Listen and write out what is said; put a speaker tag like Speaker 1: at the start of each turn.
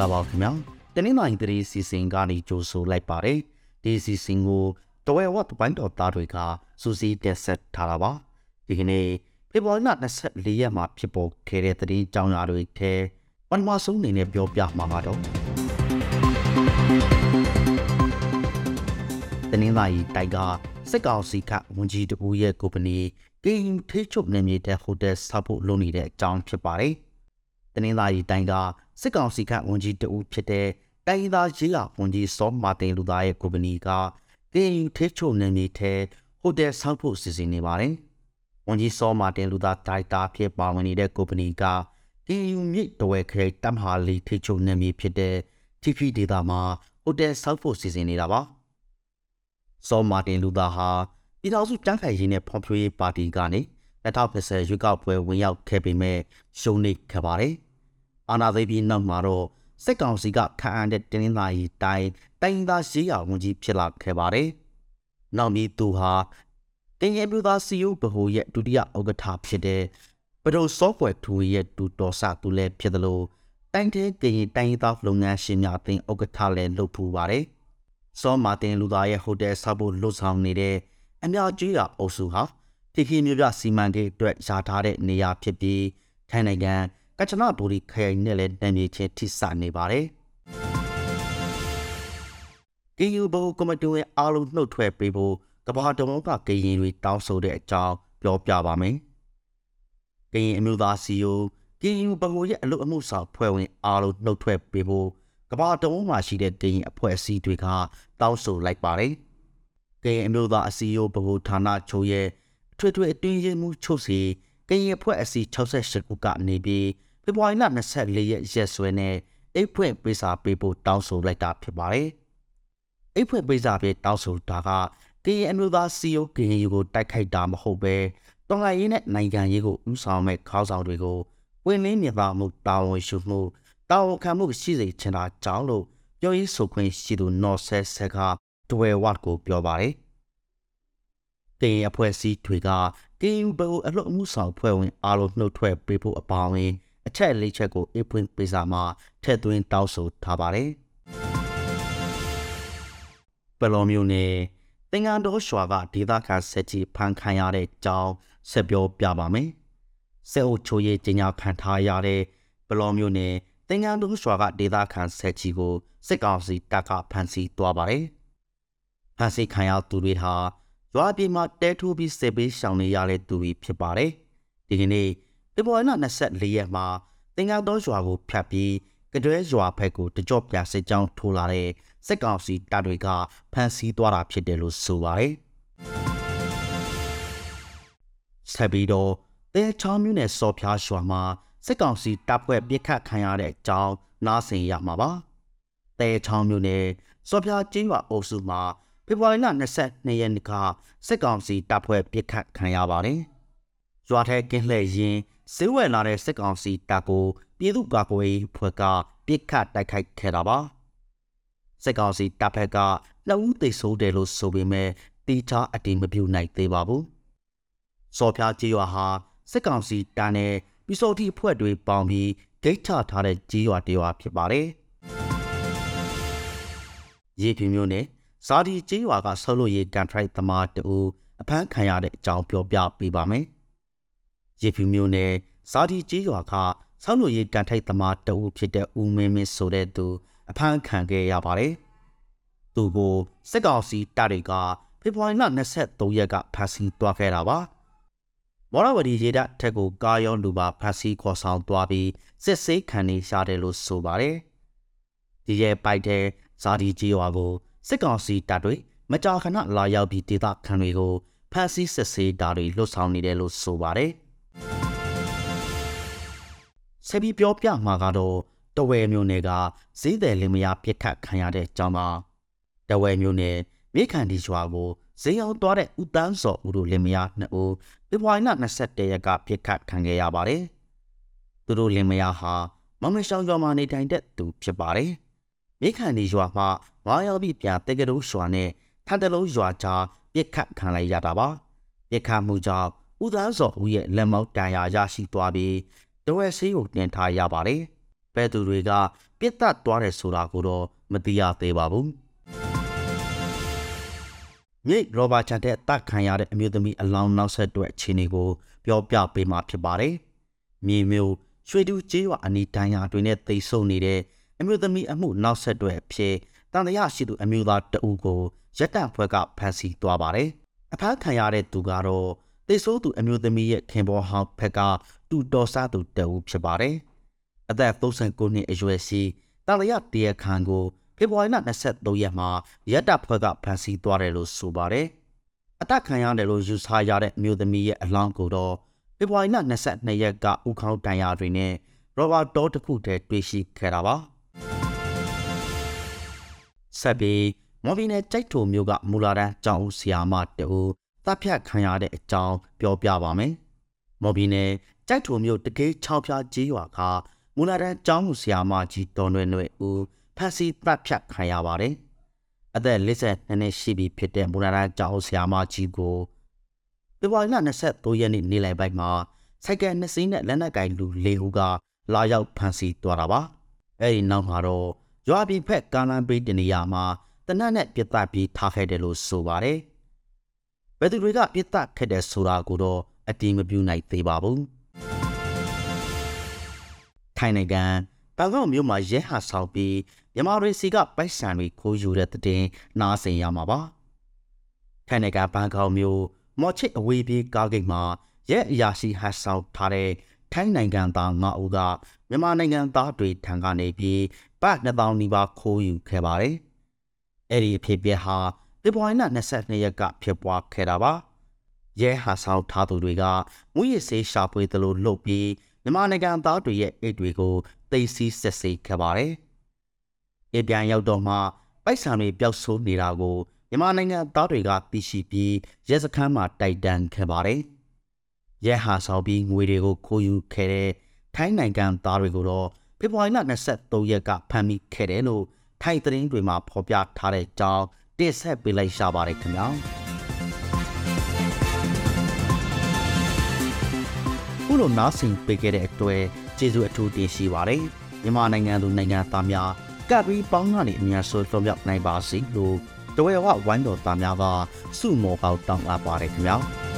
Speaker 1: ္ဂလာပါခင်ဗျာတနင်္လာရီတရီစီစဉ်ကနေကြိုဆိုလိုက်ပါတယ်ဒီစီစဉ်ကိုတဝဲဝတ်ပိုင်းတော်သားတွေကစူးစီးတက်ဆက်ထားတာပါဒီကနေ့ဖေဖော်ဝါရီလ24ရက်မှာဖြစ်ပေါ်ခဲ့တဲ့တရင်ကြောင်းရာတွေထဲပထမဆုံးအနေနဲ့ပြောပြမှာကတော့တနင်္လာရီတိုက်ကစက်ကောင်စီကဝန်ကြီးတဦးရဲ့ကုမ္ပဏီကင်းထေးချုပ်နေမြေတဲ့ဟိုတယ်ဆောက်ဖို့လုပ်နေတဲ့အကြောင်းဖြစ်ပါတယ်တနင်္လာရီတိုင်းက စစ်ကောင်စီကဝန်ကြီးတဦးဖြစ်တဲ့တိုင်းသားရေးရာဝန်ကြီးစောမာတင်လူသားရဲ့ကုမ္ပဏီကတင်ယူထေးချုံနေမြေထဲဟိုတယ်ဆောက်ဖို့စီစဉ်နေပါတယ်။ဝန်ကြီးစောမာတင်လူသားဒိုက်တာဖြစ်ပါဝင်နေတဲ့ကုမ္ပဏီကတင်ယူမြစ်တဝဲခရိုင်တမ်ဟာလီထေးချုံနေမြေဖြစ်တဲ့ TP ဒေတာမှာဟိုတယ်ဆောက်ဖို့စီစဉ်နေတာပါ။စောမာတင်လူသားဟာပြည်ထောင်စုတန်းခိုင်ရေးနဲ့ဖွံ့ဖြိုးရေးပါတီကနေ2020ရွေးကောက်ပွဲဝင်ရောက်ခဲ့ပေမဲ့ရှုံးနိခဲ့ပါတယ်။ အာဏာသိမ်းပြီးနောက်မှာတော့စစ်ကောင်စီကခန့်အပ်တဲ့တင်းင်းသားရီတိုင်းတိုင်းသားရှိရာဝန်ကြီးဖြစ်လာခဲ့ပါတယ်။နောက်ပြီးသူဟာတင်ရဲပြည်သားစီယုဘဟုရဲ့ဒုတိယဥက္ကဋ္ဌဖြစ်တဲ့ပဒို software ထူရဲ့ဒူတော်ဆသူလည်းဖြစ်တယ်လို့တိုင်းတဲ့ကရင်တိုင်းသားလုပ်ငန်းရှင်များအသင်းဥက္ကဋ္ဌလည်းလုပ်ဖူးပါတယ်။စောမာတင်လူသားရဲ့ဟိုတယ်ဆောက်ဖို့လှုပ်ဆောင်နေတဲ့အများကြီးကအုပ်စုဟာတိခိမျိုးပြစီမံကိန်းအတွက်ယာထားတဲ့နေရာဖြစ်ပြီးထိုင်းနိုင်ငံ ကချနဘူရီခရိုင်နဲ့လည်းတံမြေချင်းထိစနေပါတယ်။ KU ဘုတ်ကွန်မတီဝင်အားလုံးနှုတ်ထွက်ပေးဖို့ကဘာတော်ကကရင်တွေတောင်းဆိုတဲ့အကြောင်းပြောပြပါမယ်။ကရင်အမျိုးသားစီယို KU ဘုတ်ရဲ့အလို့အမှုဆောင်ဖွဲ့ဝင်အားလုံးနှုတ်ထွက်ပေးဖို့ကဘာတော်မှာရှိတဲ့ကရင်အဖွဲ့အစည်းတွေကတောင်းဆိုလိုက်ပါတယ်။ကရင်အမျိုးသားအစည်းအရုံးဘုတ်ဌာနချုပ်ရဲ့ထွေထွေအတွင်းရေးမှုချုပ်စီကရင်အဖွဲ့အစည်း68ခုကနေပြီး ဖေဖော်ဝါရီလ24ရက်ရက်စွဲနဲ့အိတ်ဖွင့်ပေးစာပေးဖို့တောင်းဆိုလိုက်တာဖြစ်ပါတယ်။အိတ်ဖွင့်ပေးစာပေးတောင်းဆိုတာကကရင်အမျိုးသားစီယိုကရင်ယူကိုတိုက်ခိုက်တာမဟုတ်ပဲတော်လှန်ရေးနဲ့နိုင်ငံရေးကိုဥဆောင်မဲ့ခေါင်းဆောင်တွေကိုဝင်လင်းမြပါမှုတာဝန်ရှိမှုတာဝန်ခံမှုရှိစေချင်တာကြောင့်လို့ပြောရေးဆိုခွင့်ရှိသူနော်ဆဲဆက်ကဒွယ်ဝတ်ကိုပြောပါတယ်။တင်အဖွဲ့အစည်းတွေကကင်းယူဘိုအလှမှုဆောင်ဖွဲ့ဝင်အားလုံးနှုတ်ထွက်ပေးဖို့အပါအဝင် အချက်လေးချက်ကိုအပွင့်ပေးစာမှာထည့်သွင်းတောင်းဆိုထားပါတယ်။ပလောမျိုးနဲ့တင်ငန်းတော်ရွာကဒေသခံဆက်ကြီးဖန်ခံရတဲ့အကြောင်းဆက်ပြောပြပါမယ်။ဆက်အုပ်ချိုးရေးကြီးညာခံထားရတဲ့ပလောမျိုးနဲ့တင်ငန်းတော်ရွာကဒေသခံဆက်ကြီးကိုစစ်ကောင်စီတပ်ကဖမ်းဆီးသွားပါတယ်။ဖမ်းဆီးခံရသူတွေဟာရွာပြည်မှာတဲထိုးပြီးစစ်ပေးရှောင်နေရတဲ့သူတွေဖြစ်ပါတယ်။ဒီကနေ့ ဖေဖော်ဝါရီလ24ရက်မှာသင်္ကန်းတော်ရွာကိုဖျက်ပြီးကတွဲရွာဘက်ကိုတကြော့ပြစစ်ကြောင်းထိုးလာတဲ့စစ်ကောင်စီတပ်တွေကဖမ်းဆီးသွားတာဖြစ်တယ်လို့ဆိုပါတယ်။ဆက်ပြီးတော့တဲချောင်းမြို့နယ်စော်ဖျားရွာမှာစစ်ကောင်စီတပ်ဖွဲ့ပစ်ခတ်ခံရတဲ့အကြောင်းနားဆင်ရမှာပါ။တဲချောင်းမြို့နယ်စော်ဖျားကျင်းရွာအုပ်စုမှာဖေဖော်ဝါရီလ22ရက်နေ့ကစစ်ကောင်စီတပ်ဖွဲ့ပစ်ခတ်ခံရပါတယ်။ရွာထဲကင်းလှည့်ရင် ဈေးဝယ်လာတဲ့စစ်ကောင်စီတပ်ကိုပြည်သူ့ကာကွယ်ရေးဖွဲ့ကပြစ်ခတ်တိုက်ခိုက်ခဲ့တာပါစစ်ကောင်စီတပ်ဖက်ကလက်ဦးသိဆိုးတယ်လို့ဆိုပေမဲ့တီချာအတိမပြုတ်နိုင်သေးပါဘူးစော်ဖျားကြီးရွာဟာစစ်ကောင်စီတပ်နဲ့ပြည်စောတိဖွဲ့တွေပေါင်းပြီးဒိတ်ချထားတဲ့ကြီးရွာတရွာဖြစ်ပါတယ်ရေပြင်းမျိုးနဲ့ဇာဒီကြီးရွာကဆောက်လို့ရေးကန်ထရိုက်သမားတူအဖမ်းခံရတဲ့အကြောင်းပြောပြပေးပါမယ် ရေဖြူမျိုးနဲ့ဇာဒီကြီးရွာကဆောင်းလူရေးကန်ထိုက်သမားတဦးဖြစ်တဲ့ဦးမင်းမင်းဆိုတဲ့သူအဖမ်းခံခဲ့ရပါတယ်။သူကိုစစ်ကောင်စီတပ်တွေကဖေဖော်ဝါရီလ23ရက်ကဖမ်းဆီးသွားခဲ့တာပါ။မော်ရဝတီရေတပ်ထက်ကိုကားရောလူပါဖမ်းဆီးခေါ်ဆောင်သွားပြီးစစ်ဆေးခံနေရှာတယ်လို့ဆိုပါတယ်။ဒီရဲ့ပိုက်တဲ့ဇာဒီကြီးရွာကိုစစ်ကောင်စီတပ်တွေမကြာခဏလာရောက်ပြီးဒေသခံတွေကိုဖမ်းဆီးစစ်ဆေးတာတွေလှုပ်ဆောင်နေတယ်လို့ဆိုပါတယ်။ ဆက်ပြီးပြောပြမှာကတော့တဝဲမျိုးနယ်ကဈေးတယ်လင်မယားပြစ်ခတ်ခံရတဲ့ကြောင်းပါတဝဲမျိုးနယ်မိခန်ဒီရွာကိုဈေးအောင်သွားတဲ့ဦးတန်းစော်ဦးတို့လင်မယားနှစ်ဦးဖေဖော်ဝါရီလ21ရက်ကပြစ်ခတ်ခံခဲ့ရပါတယ်သူတို့လင်မယားဟာမမရှောင်းရွာမှာနေထိုင်တဲ့သူဖြစ်ပါတယ်မိခန်ဒီရွာမှာဝါရောက်ပြီးပြန်တေကတိုးရွာနဲ့ထန်တလုံးရွာကြားပြစ်ခတ်ခံလိုက်ရတာပါပြစ်ခတ်မှုကြောင့်ဦးသားစော်ဦးရဲ့လက်မောက်တန်ရာရရှိသွားပြီး တဝက်ဆေးကိုတင်ထားရပါတယ်ဘယ်သူတွေကပြစ်တက်သွားတယ်ဆိုတာကိုတော့မသိရသေးပါဘူးမြိတ်ရောဘာချန်တဲ့တက်ခံရတဲ့အမျိုးသမီးအလောင်းနောက်ဆက်တွဲအခြေအနေကိုပြောပြပေးမှာဖြစ်ပါတယ်မြေမျိုးရွှေတူကျေးရွာအနီးတန်းရာတွင်နဲ့တိတ်ဆုံနေတဲ့အမျိုးသမီးအမှုနောက်ဆက်တွဲအဖြစ်တန်တရားရှိသူအမျိုးသားတအူးကိုရက်တန့်ဖွဲ့ကဖမ်းဆီးသွားပါတယ်အဖမ်းခံရတဲ့သူကတော့ တိတ်ဆိုးသူအမျိုးသမီးရဲ့ခင်ပေါ်ဟောင်းဖက်ကတူတော်စားသူတအူးဖြစ်ပါတယ်အသက်39နှစ်အရွယ်ရှိတန်တရားတရခန်ကိုဖေဖော်ဝါရီလ23ရက်မှာရက်တဖွဲ့ကဖမ်းဆီးသွားတယ်လို့ဆိုပါတယ်။အတက်ခံရတယ်လို့ယူဆရတဲ့အမျိုးသမီးရဲ့အလောင်းကိုတော့ဖေဖော်ဝါရီလ22ရက်ကဥခေါင်းတန်ရာတွေနဲ့ရောဘာတောတစ်ခုတည်းတွေ့ရှိခဲ့တာပါ။ဆက်ပြီးမော်ဘီနယ်ကြိုက်ထိုမျိုးကမူလာတန်းကျောင်းဦးဆရာမတူ တပ်ဖြတ်ခံရတဲ့အကြောင်းပြောပြပါမယ်။မော်ဘီနယ်ကြိုက်ထိုမျိုးတကေး6ဖြားကြီးရွာကမူလာတန်းကျောင်းဦးဆရာမကြီးတော်ရွယ်ရွယ်ဦးဖက်စီတပ်ဖြတ်ခံရပါတယ်။အသက်52နှစ်ရှိပြီဖြစ်တဲ့မူလာတန်းကျောင်းဆရာမကြီးကိုဖေဖော်ဝါရီလ23ရက်နေ့နေ့လယ်ပိုင်းမှာစိုက်ကယ်နှစ်စီးနဲ့လက်နက်ကင်လူ၄ဦးကလာရောက်ဖမ်းဆီးသွားတာပါ။အဲဒီနောက်မှာတော့ရွာပြည်ဖက်ကားလမ်းဘေးတနေရာမှာတနက်နဲ့ပြစ်တက်ပြီးထားခဲ့တယ်လို့ဆိုပါတယ်။ ဘယ်သူတွေကပြစ်တက်ခဲ့တယ်ဆိုတာကိုတော့အတိမပြုနိုင်သေးပါဘူး။ထိုင်နိုင်ငံဘန်ကောက်မြို့မှာရဲဟာဆောင်ပြီးမြန်မာတွေစီကပိုက်ဆံတွေခိုးယူတဲ့တဲ့တင်နားဆင်ရမှာပါ။ထိုင်နိုင်ငံဘန်ကောက်မြို့မော်ချစ်အဝေးပြေးကားဂိတ်မှာရဲအရာရှိဟတ်ဆောင်ထားတဲ့ထိုင်းနိုင်ငံသားငါအူကမြန်မာနိုင်ငံသားတွေထံကနေပြီးပတ်2000နီးပါးခိုးယူခဲ့ပါတယ်။အဲ့ဒီအဖြစ်ပြက်ဟာ ဖေဖော်ဝါရီလ22ရက်ကဖြစ်ပွားခဲ့တာပါ။ရဲဟာဆောင်ထားသူတွေကမူရစ်ဆေးရှာဖွေသလိုလှုပ်ပြီးမြန်မာနိုင်ငံသားတွေရဲ့အိတ်တွေကိုသိသိဆက်စေခဲ့ပါတယ်။အပြန်ရောက်တော့မှပိုက်ဆံတွေပျောက်ဆိုးနေတာကိုမြန်မာနိုင်ငံသားတွေကသိရှိပြီးရဲစခန်းမှာတိုက်တန်းခဲ့ပါတယ်။ရဲဟာဆောင်ပြီးငွေတွေကိုခိုးယူခဲ့တဲ့ထိုင်းနိုင်ငံသားတွေကိုတော့ဖေဖော်ဝါရီလ23ရက်ကဖမ်းမိခဲ့တယ်လို့ထိုင်းသတင်းတွေမှာဖော်ပြထားတဲ့အကြောင်း တင်ဆက်ပေးလိုက်ရှာပါတယ်ခင်ဗျာ။ခုလိုနားဆင်ပေးခဲ့တဲ့အတွက်ကျေးဇူးအထူးတင်ရှိပါတယ်။မြန်မာနိုင်ငံသူနိုင်ငံသားများကပ်ပြီးပေါင်းကနေအများဆုံးလွန်မြောက်နိုင်ပါစေလို့တဝဲဝဝိုင်းတော်သားများကစုမော်ကောက်တောင်းအပ်ပါတယ်ခင်ဗျာ။